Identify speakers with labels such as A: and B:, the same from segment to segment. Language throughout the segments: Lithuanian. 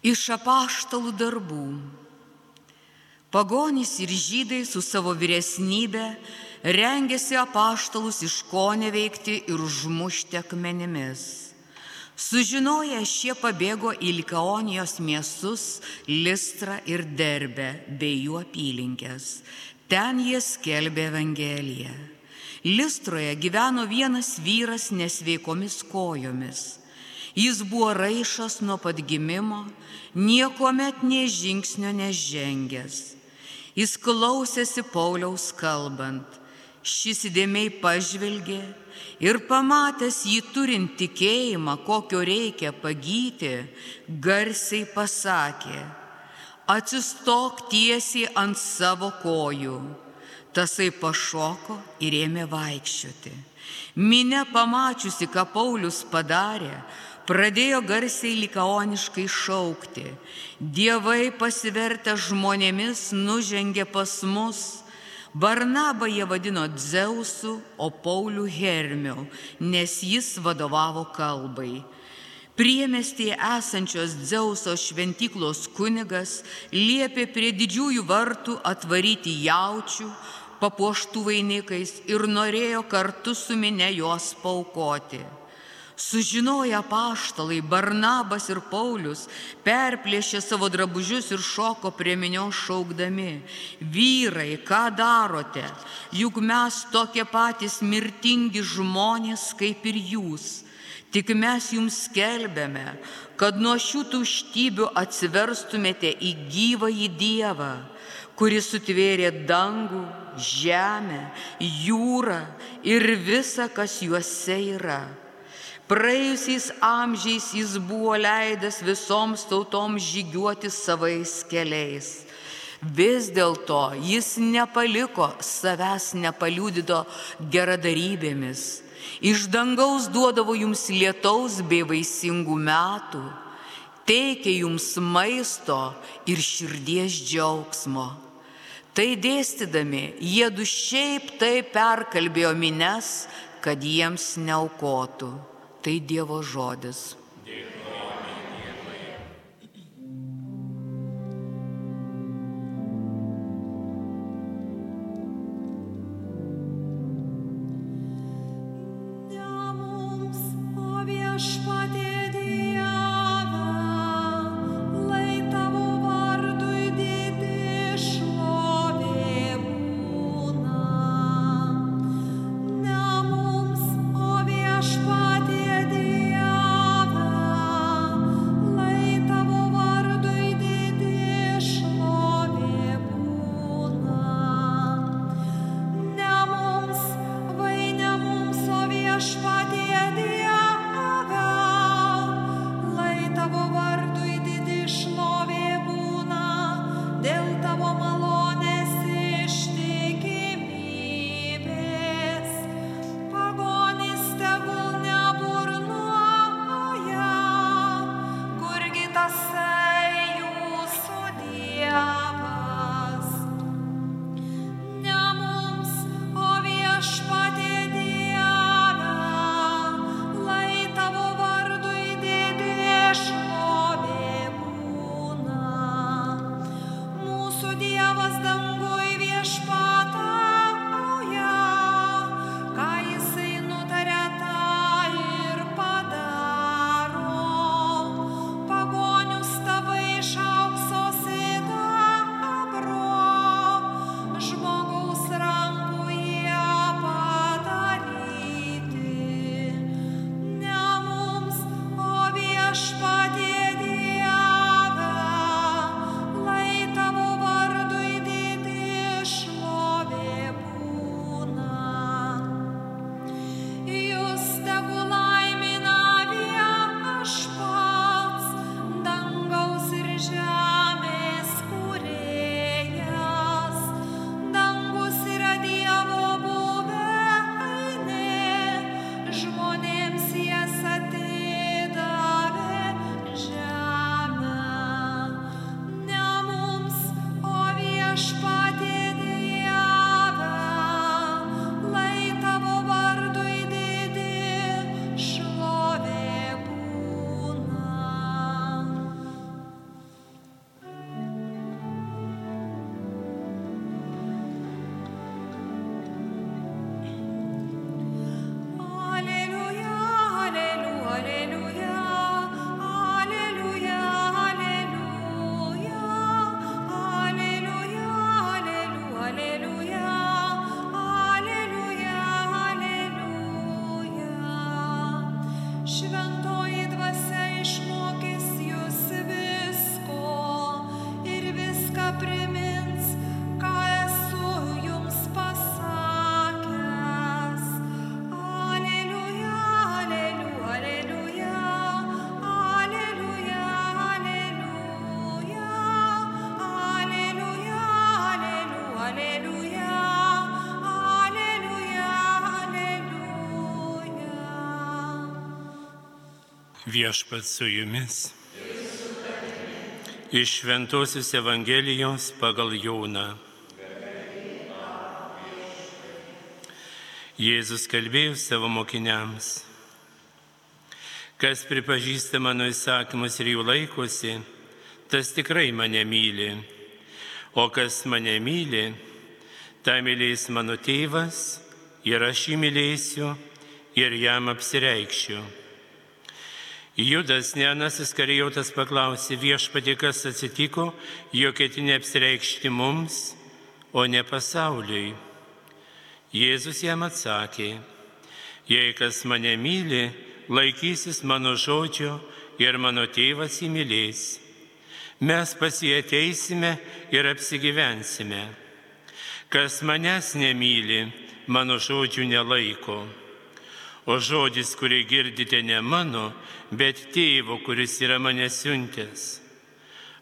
A: Iš apaštalų darbų. Pagonys ir žydai su savo vyresnybė rengėsi apaštalus iš ko neveikti ir užmušti akmenimis. Sužinoję šie pabėgo į Likaonijos miestus, Listrą ir Derbę bei jų apylinkės. Ten jie skelbė Evangeliją. Listroje gyveno vienas vyras nesveikomis kojomis. Jis buvo raišas nuo pat gimimo, niekuomet nie žingsnio nežengęs. Jis klausėsi Pauliaus kalbant. Šis įdėmiai pažvelgė ir pamatęs jį turint tikėjimą, kokio reikia pagyti, garsiai pasakė, atsistok tiesiai ant savo kojų. Tasai pašoko ir ėmė vaikščioti. Minė pamačiusi, ką Paulius padarė, pradėjo garsiai likaoniškai šaukti. Dievai pasivertę žmonėmis nužengė pas mus. Barnabą jie vadino Dzeusu, o Paulių Hermiu, nes jis vadovavo kalbai. Priemestėje esančios Dzeuso šventyklos kunigas liepė prie didžiųjų vartų atvaryti jaučių, papuoštų vainikais ir norėjo kartu su minė juos paukoti. Sužinoję paštalai Barnabas ir Paulius perplėšė savo drabužius ir šoko prie minios šaukdami, vyrai, ką darote, juk mes tokie patys mirtingi žmonės kaip ir jūs. Tik mes jums skelbėme, kad nuo šių tuštybių atsiverstumėte į gyvąjį Dievą, kuris sutvėrė dangų, žemę, jūrą ir visą, kas juose yra. Praėjusiais amžiais jis buvo leidęs visoms tautoms žygiuoti savais keliais. Vis dėlto jis nepaliko savęs nepaliudyto geradarybėmis. Iš dangaus duodavo jums lietaus bei vaisingų metų, teikė jums maisto ir širdies džiaugsmo. Tai dėstydami, jie du šiaip tai perkalbėjo mines, kad jiems neaukotų. Tai Dievo žodis.
B: Viešpat su jumis. Iš Švenosios Evangelijos pagal Jauną. Jėzus kalbėjo savo mokiniams. Kas pripažįsta mano įsakymus ir jų laikosi, tas tikrai mane myli. O kas mane myli, tą mylės mano tėvas ir aš jį mylėsiu ir jam apsireikščiau. Judas Nenasis Karijotas paklausė viešpatį, kas atsitiko, jo ketinė apsireikšti mums, o ne pasauliui. Jėzus jam atsakė, jei kas mane myli, laikysis mano žodžio ir mano tėvas įmylės. Mes pasieteisime ir apsigyvensime. Kas manęs nemyli, mano žodžių nelaiko. O žodis, kurį girdite, ne mano, bet tėvo, kuris yra mane siuntęs.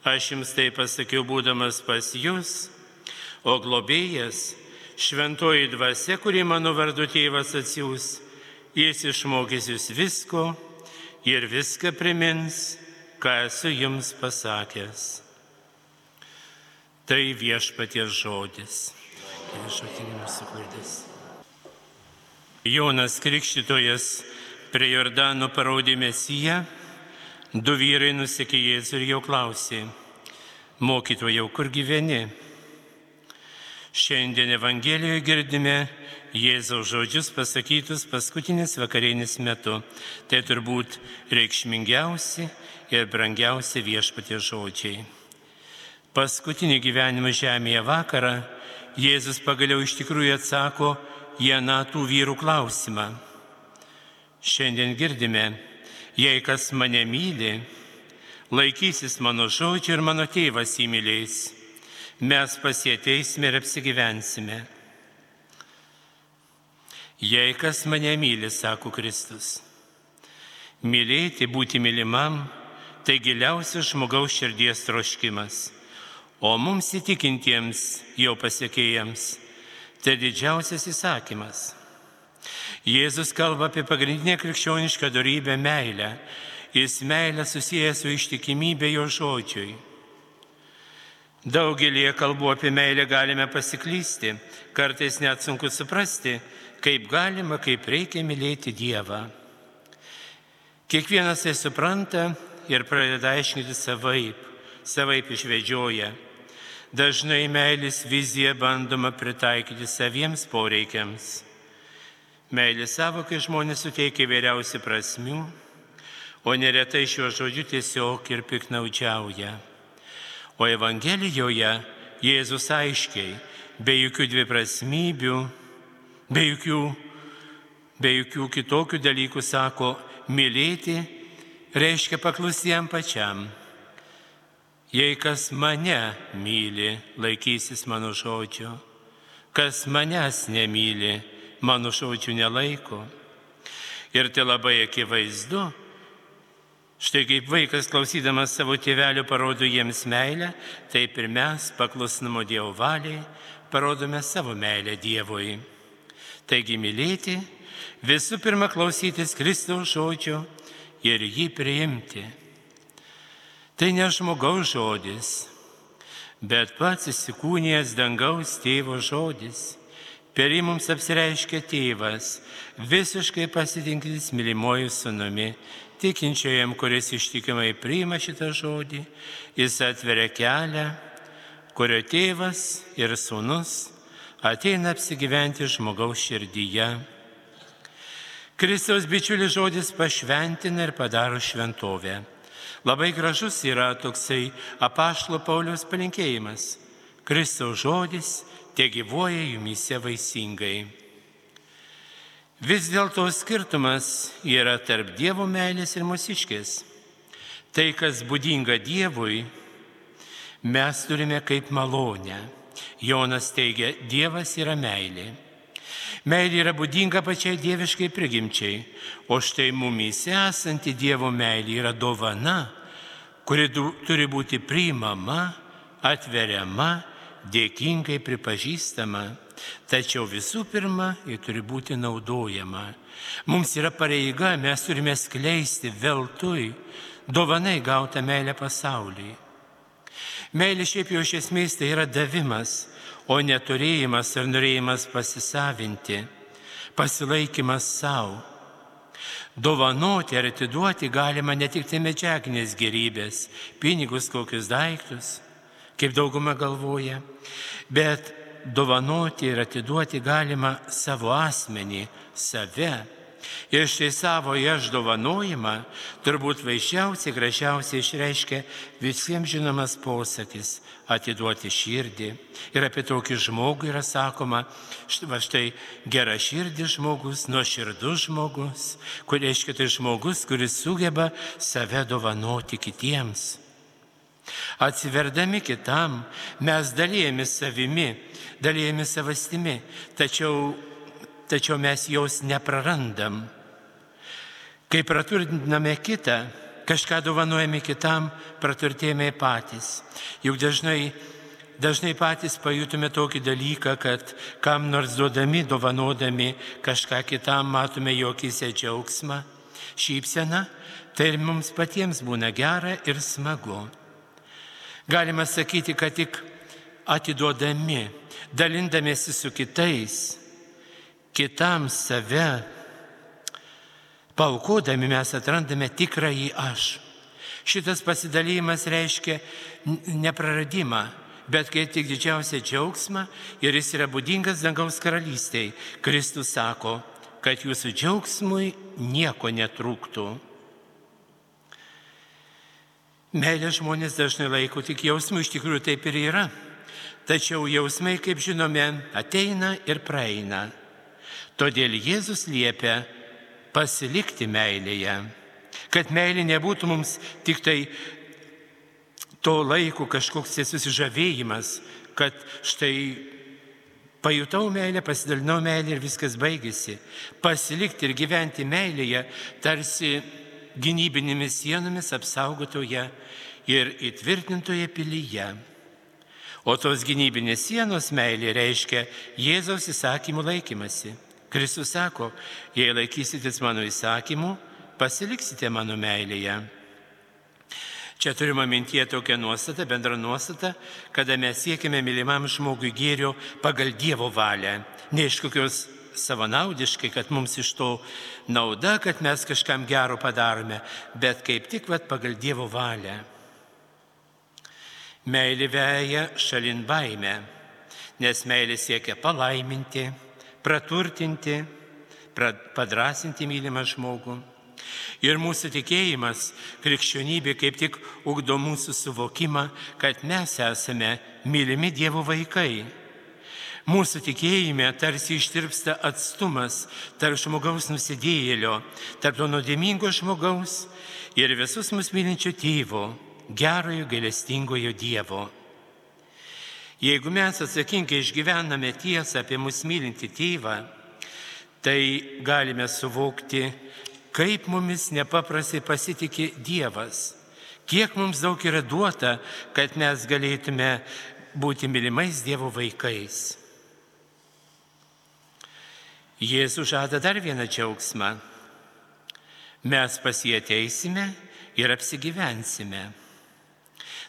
B: Aš jums tai pasakiau būdamas pas jūs, o globėjas, šventoji dvasia, kurį mano vardu tėvas atsiūs, jis išmokys jūs visko ir viską primins, ką esu jums pasakęs. Tai viešpaties žodis. Viešpaties mūsų klaidės. Jonas Krikščitojas prie Jordano parodė Mesiją, du vyrai nusekė Jėzų ir jo klausė, mokytojau, kur gyveni? Šiandien Evangelijoje girdime Jėzaus žodžius pasakytus paskutinis vakarinis metu. Tai turbūt reikšmingiausi ir brangiausi viešpatie žodžiai. Paskutinį gyvenimo žemėje vakarą Jėzus pagaliau iš tikrųjų atsako į anatų vyrų klausimą. Šiandien girdime, jei kas mane myli, laikysis mano žodžių ir mano tėvas įmylės, mes pasieteisime ir apsigyvensime. Jei kas mane myli, sako Kristus, mylėti, būti mylimam, tai giliausias žmogaus širdies troškimas, o mums įtikintiems jau pasiekėjams tai didžiausias įsakymas. Jėzus kalba apie pagrindinę krikščionišką darybę - meilę. Jis meilę susijęs su ištikimybė jo žodžiui. Daugelį kalbų apie meilę galime pasiklysti, kartais net sunku suprasti, kaip galima, kaip reikia mylėti Dievą. Kiekvienas tai supranta ir pradeda aiškinti savaip, savaip išvedžioja. Dažnai meilės viziją bandoma pritaikyti saviems poreikiams. Meilės savokai žmonės suteikia įvairiausių prasmių, o neretai šiuo žodžiu tiesiog ir piknaudžiauja. O Evangelijoje Jėzus aiškiai, be jokių dviprasmybių, be jokių, be jokių kitokių dalykų sako, mylėti reiškia paklusti jam pačiam. Jei kas mane myli, laikysis mano žodžio, kas manęs nemyli, mano žodžių nelaiko. Ir tai labai akivaizdu. Štai kaip vaikas klausydamas savo tėvelio parodo jiems meilę, taip ir mes paklusnumo Dievo valiai parodome savo meilę Dievui. Taigi mylėti, visų pirma klausytis Kristaus žodžio ir jį priimti. Tai ne žmogaus žodis, bet pats įsikūnijęs dangaus tėvo žodis Per jį mums apsireiškia tėvas, visiškai pasitinkintis mylimojų sunumi, tikinčiojam, kuris ištikimai priima šitą žodį, jis atveria kelią, kurio tėvas ir sunus ateina apsigyventi žmogaus širdyje. Kristaus bičiulis žodis pašventina ir padaro šventovę. Labai gražus yra toksai apaštalo Pauliaus palinkėjimas. Kristaus žodis te gyvoja jumise vaisingai. Vis dėlto skirtumas yra tarp Dievo meilės ir mūsiškės. Tai, kas būdinga Dievui, mes turime kaip malonę. Jonas teigia, Dievas yra meilė. Meilė yra būdinga pačiai dieviškai prigimčiai, o štai mumyse esanti Dievo meilė yra dovana, kuri turi būti priimama, atveriama dėkingai pripažįstama, tačiau visų pirma, ji turi būti naudojama. Mums yra pareiga, mes turime skleisti veltui dovanai gautą meilę pasauliui. Meilė šiaip jau iš esmės tai yra davimas, o neturėjimas ar norėjimas pasisavinti, pasilaikimas savo. Dovanoti ar atiduoti galima ne tik tai medžiaginės gerybės, pinigus, kokius daiktus, kaip dauguma galvoja, bet dovanoti ir atiduoti galima savo asmenį, save Ir štai savo aš dovanojimą turbūt vaišiausiai, gražiausiai išreiškia visiems žinomas posakis - atiduoti širdį. Ir apie tokį žmogų yra sakoma, va štai gera širdis žmogus, nuoširdus žmogus, kur reiškia tai žmogus, kuris sugeba save dovanoti kitiems. Atsiverdami kitam, mes dalyjame savimi, dalyjame savastimi, tačiau tačiau mes jos neprarandam. Kai praturtiname kitą, kažką dovanojame kitam, praturtėjame patys. Juk dažnai, dažnai patys pajutume tokį dalyką, kad kam nors duodami, dovanodami kažką kitam, matome jokise džiaugsmą, šypseną, tai ir mums patiems būna gera ir smagu. Galima sakyti, kad tik atiduodami, dalindamėsi su kitais, kitam save paukodami mes atrandame tikrąjį aš. Šitas pasidalymas reiškia nepraradimą, bet kai tik didžiausią džiaugsmą ir jis yra būdingas dangaus karalystiai. Kristus sako, kad jūsų džiaugsmui nieko netrūktų. Meilė žmonės dažnai laiko tik jausmų, iš tikrųjų taip ir yra. Tačiau jausmai, kaip žinome, ateina ir praeina. Todėl Jėzus liepia pasilikti meilėje, kad meilė nebūtų mums tik tai to laiko kažkoks susižavėjimas, kad štai pajutau meilę, pasidalinau meilę ir viskas baigėsi. Pasilikti ir gyventi meilėje tarsi gynybinėmis sienomis apsaugotoje ir įtvirtintoje pilyje. O tos gynybinės sienos meilė reiškia Jėzaus įsakymų laikymasi. Kristus sako, jei laikysitės mano įsakymų, pasiliksite mano meilėje. Čia turime mintie tokią nuostatą, bendrą nuostatą, kada mes siekime mylimam žmogui gėrio pagal Dievo valią, ne iš kokios savanaudiškai, kad mums iš to nauda, kad mes kažkam gero padarome, bet kaip tik vat, pagal Dievo valią. Meilė veja šalin baimę, nes meilė siekia palaiminti praturtinti, padrasinti mylimą žmogų. Ir mūsų tikėjimas, krikščionybė kaip tik ugdo mūsų suvokimą, kad mes esame mylimi Dievo vaikai. Mūsų tikėjime tarsi ištirpsta atstumas tarp žmogaus nusidėjėlio, tarp to nuodėmingo žmogaus ir visus mus mylinčio tėvo, gerojo gailestingojo Dievo. Jeigu mes atsakingai išgyvename tiesą apie mus mylinti tėvą, tai galime suvokti, kaip mumis nepaprastai pasitikė Dievas, kiek mums daug yra duota, kad mes galėtume būti mylimais Dievo vaikais. Jėzus žada dar vieną džiaugsmą. Mes pas jį ateisime ir apsigyvensime.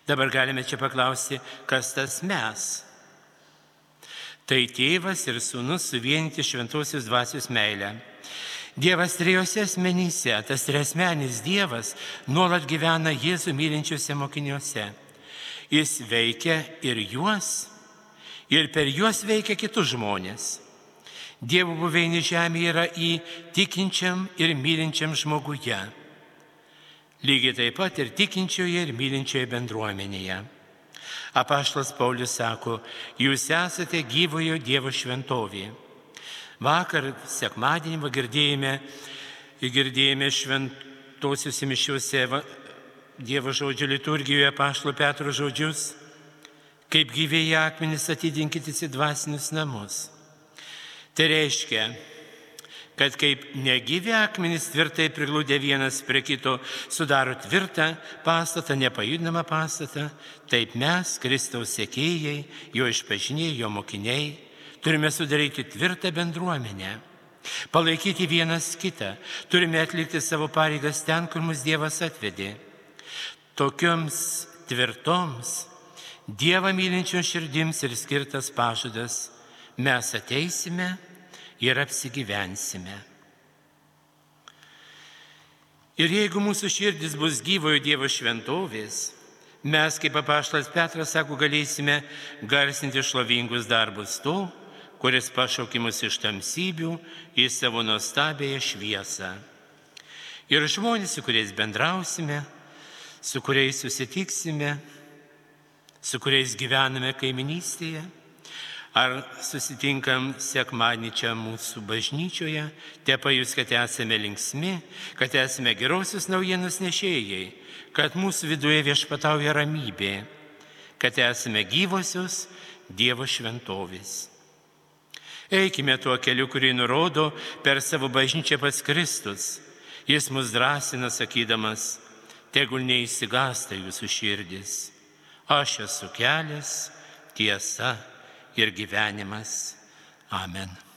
B: Dabar galime čia paklausti, kas tas mes. Tai tėvas ir sūnus suvienyti šventosios dvasios meilę. Dievas trijose asmenyse, tas tresmenis Dievas nuolat gyvena Jėzų mylinčiuose mokiniuose. Jis veikia ir juos, ir per juos veikia kitus žmonės. Dievo buveinė žemė yra į tikinčiam ir mylinčiam žmoguje lygiai taip pat ir tikinčioje ir mylinčioje bendruomenėje. Apaštas Paulius sako, jūs esate gyvojo Dievo šventovė. Vakar, sekmadienį, girdėjome, girdėjome šventosiuose mišiuose Dievo žodžio liturgijoje Pašlo Petro žodžius, kaip gyvėjai akmenys atidinkite į dvasinius namus. Tai reiškia, kad kaip negyvi akmenys tvirtai priglūdė vienas prie kito, sudaro tvirtą pastatą, nepajudinamą pastatą, taip mes, Kristaus sėkėjai, jo išpažiniai, jo mokiniai, turime sudaryti tvirtą bendruomenę. Palaikyti vienas kitą, turime atlikti savo pareigas ten, kur mus Dievas atvedė. Tokioms tvirtoms, Dievą mylinčios širdims ir skirtas pažadas mes ateisime ir apsigyvensime. Ir jeigu mūsų širdis bus gyvojo Dievo šventovės, mes, kaip apaštas Petras sako, galėsime garsinti šlovingus darbus to, kuris pašaukė mus iš tamsybių į savo nuostabėją šviesą. Ir žmonės, su kuriais bendrausime, su kuriais susitiksime, su kuriais gyvename kaiminystėje, ar susitinkam sekmanį čia mūsų bažnyčioje, te pajus, kad esame linksmi, kad esame gerosios naujienos nešėjai, kad mūsų viduje viešpatauja ramybė, kad esame gyvosios Dievo šventovės. Eikime tuo keliu, kurį nurodo per savo bažnyčią pats Kristus. Jis mus drąsina sakydamas, tegul neįsigasta jūsų širdis. Aš esu kelias, tiesa ir gyvenimas. Amen.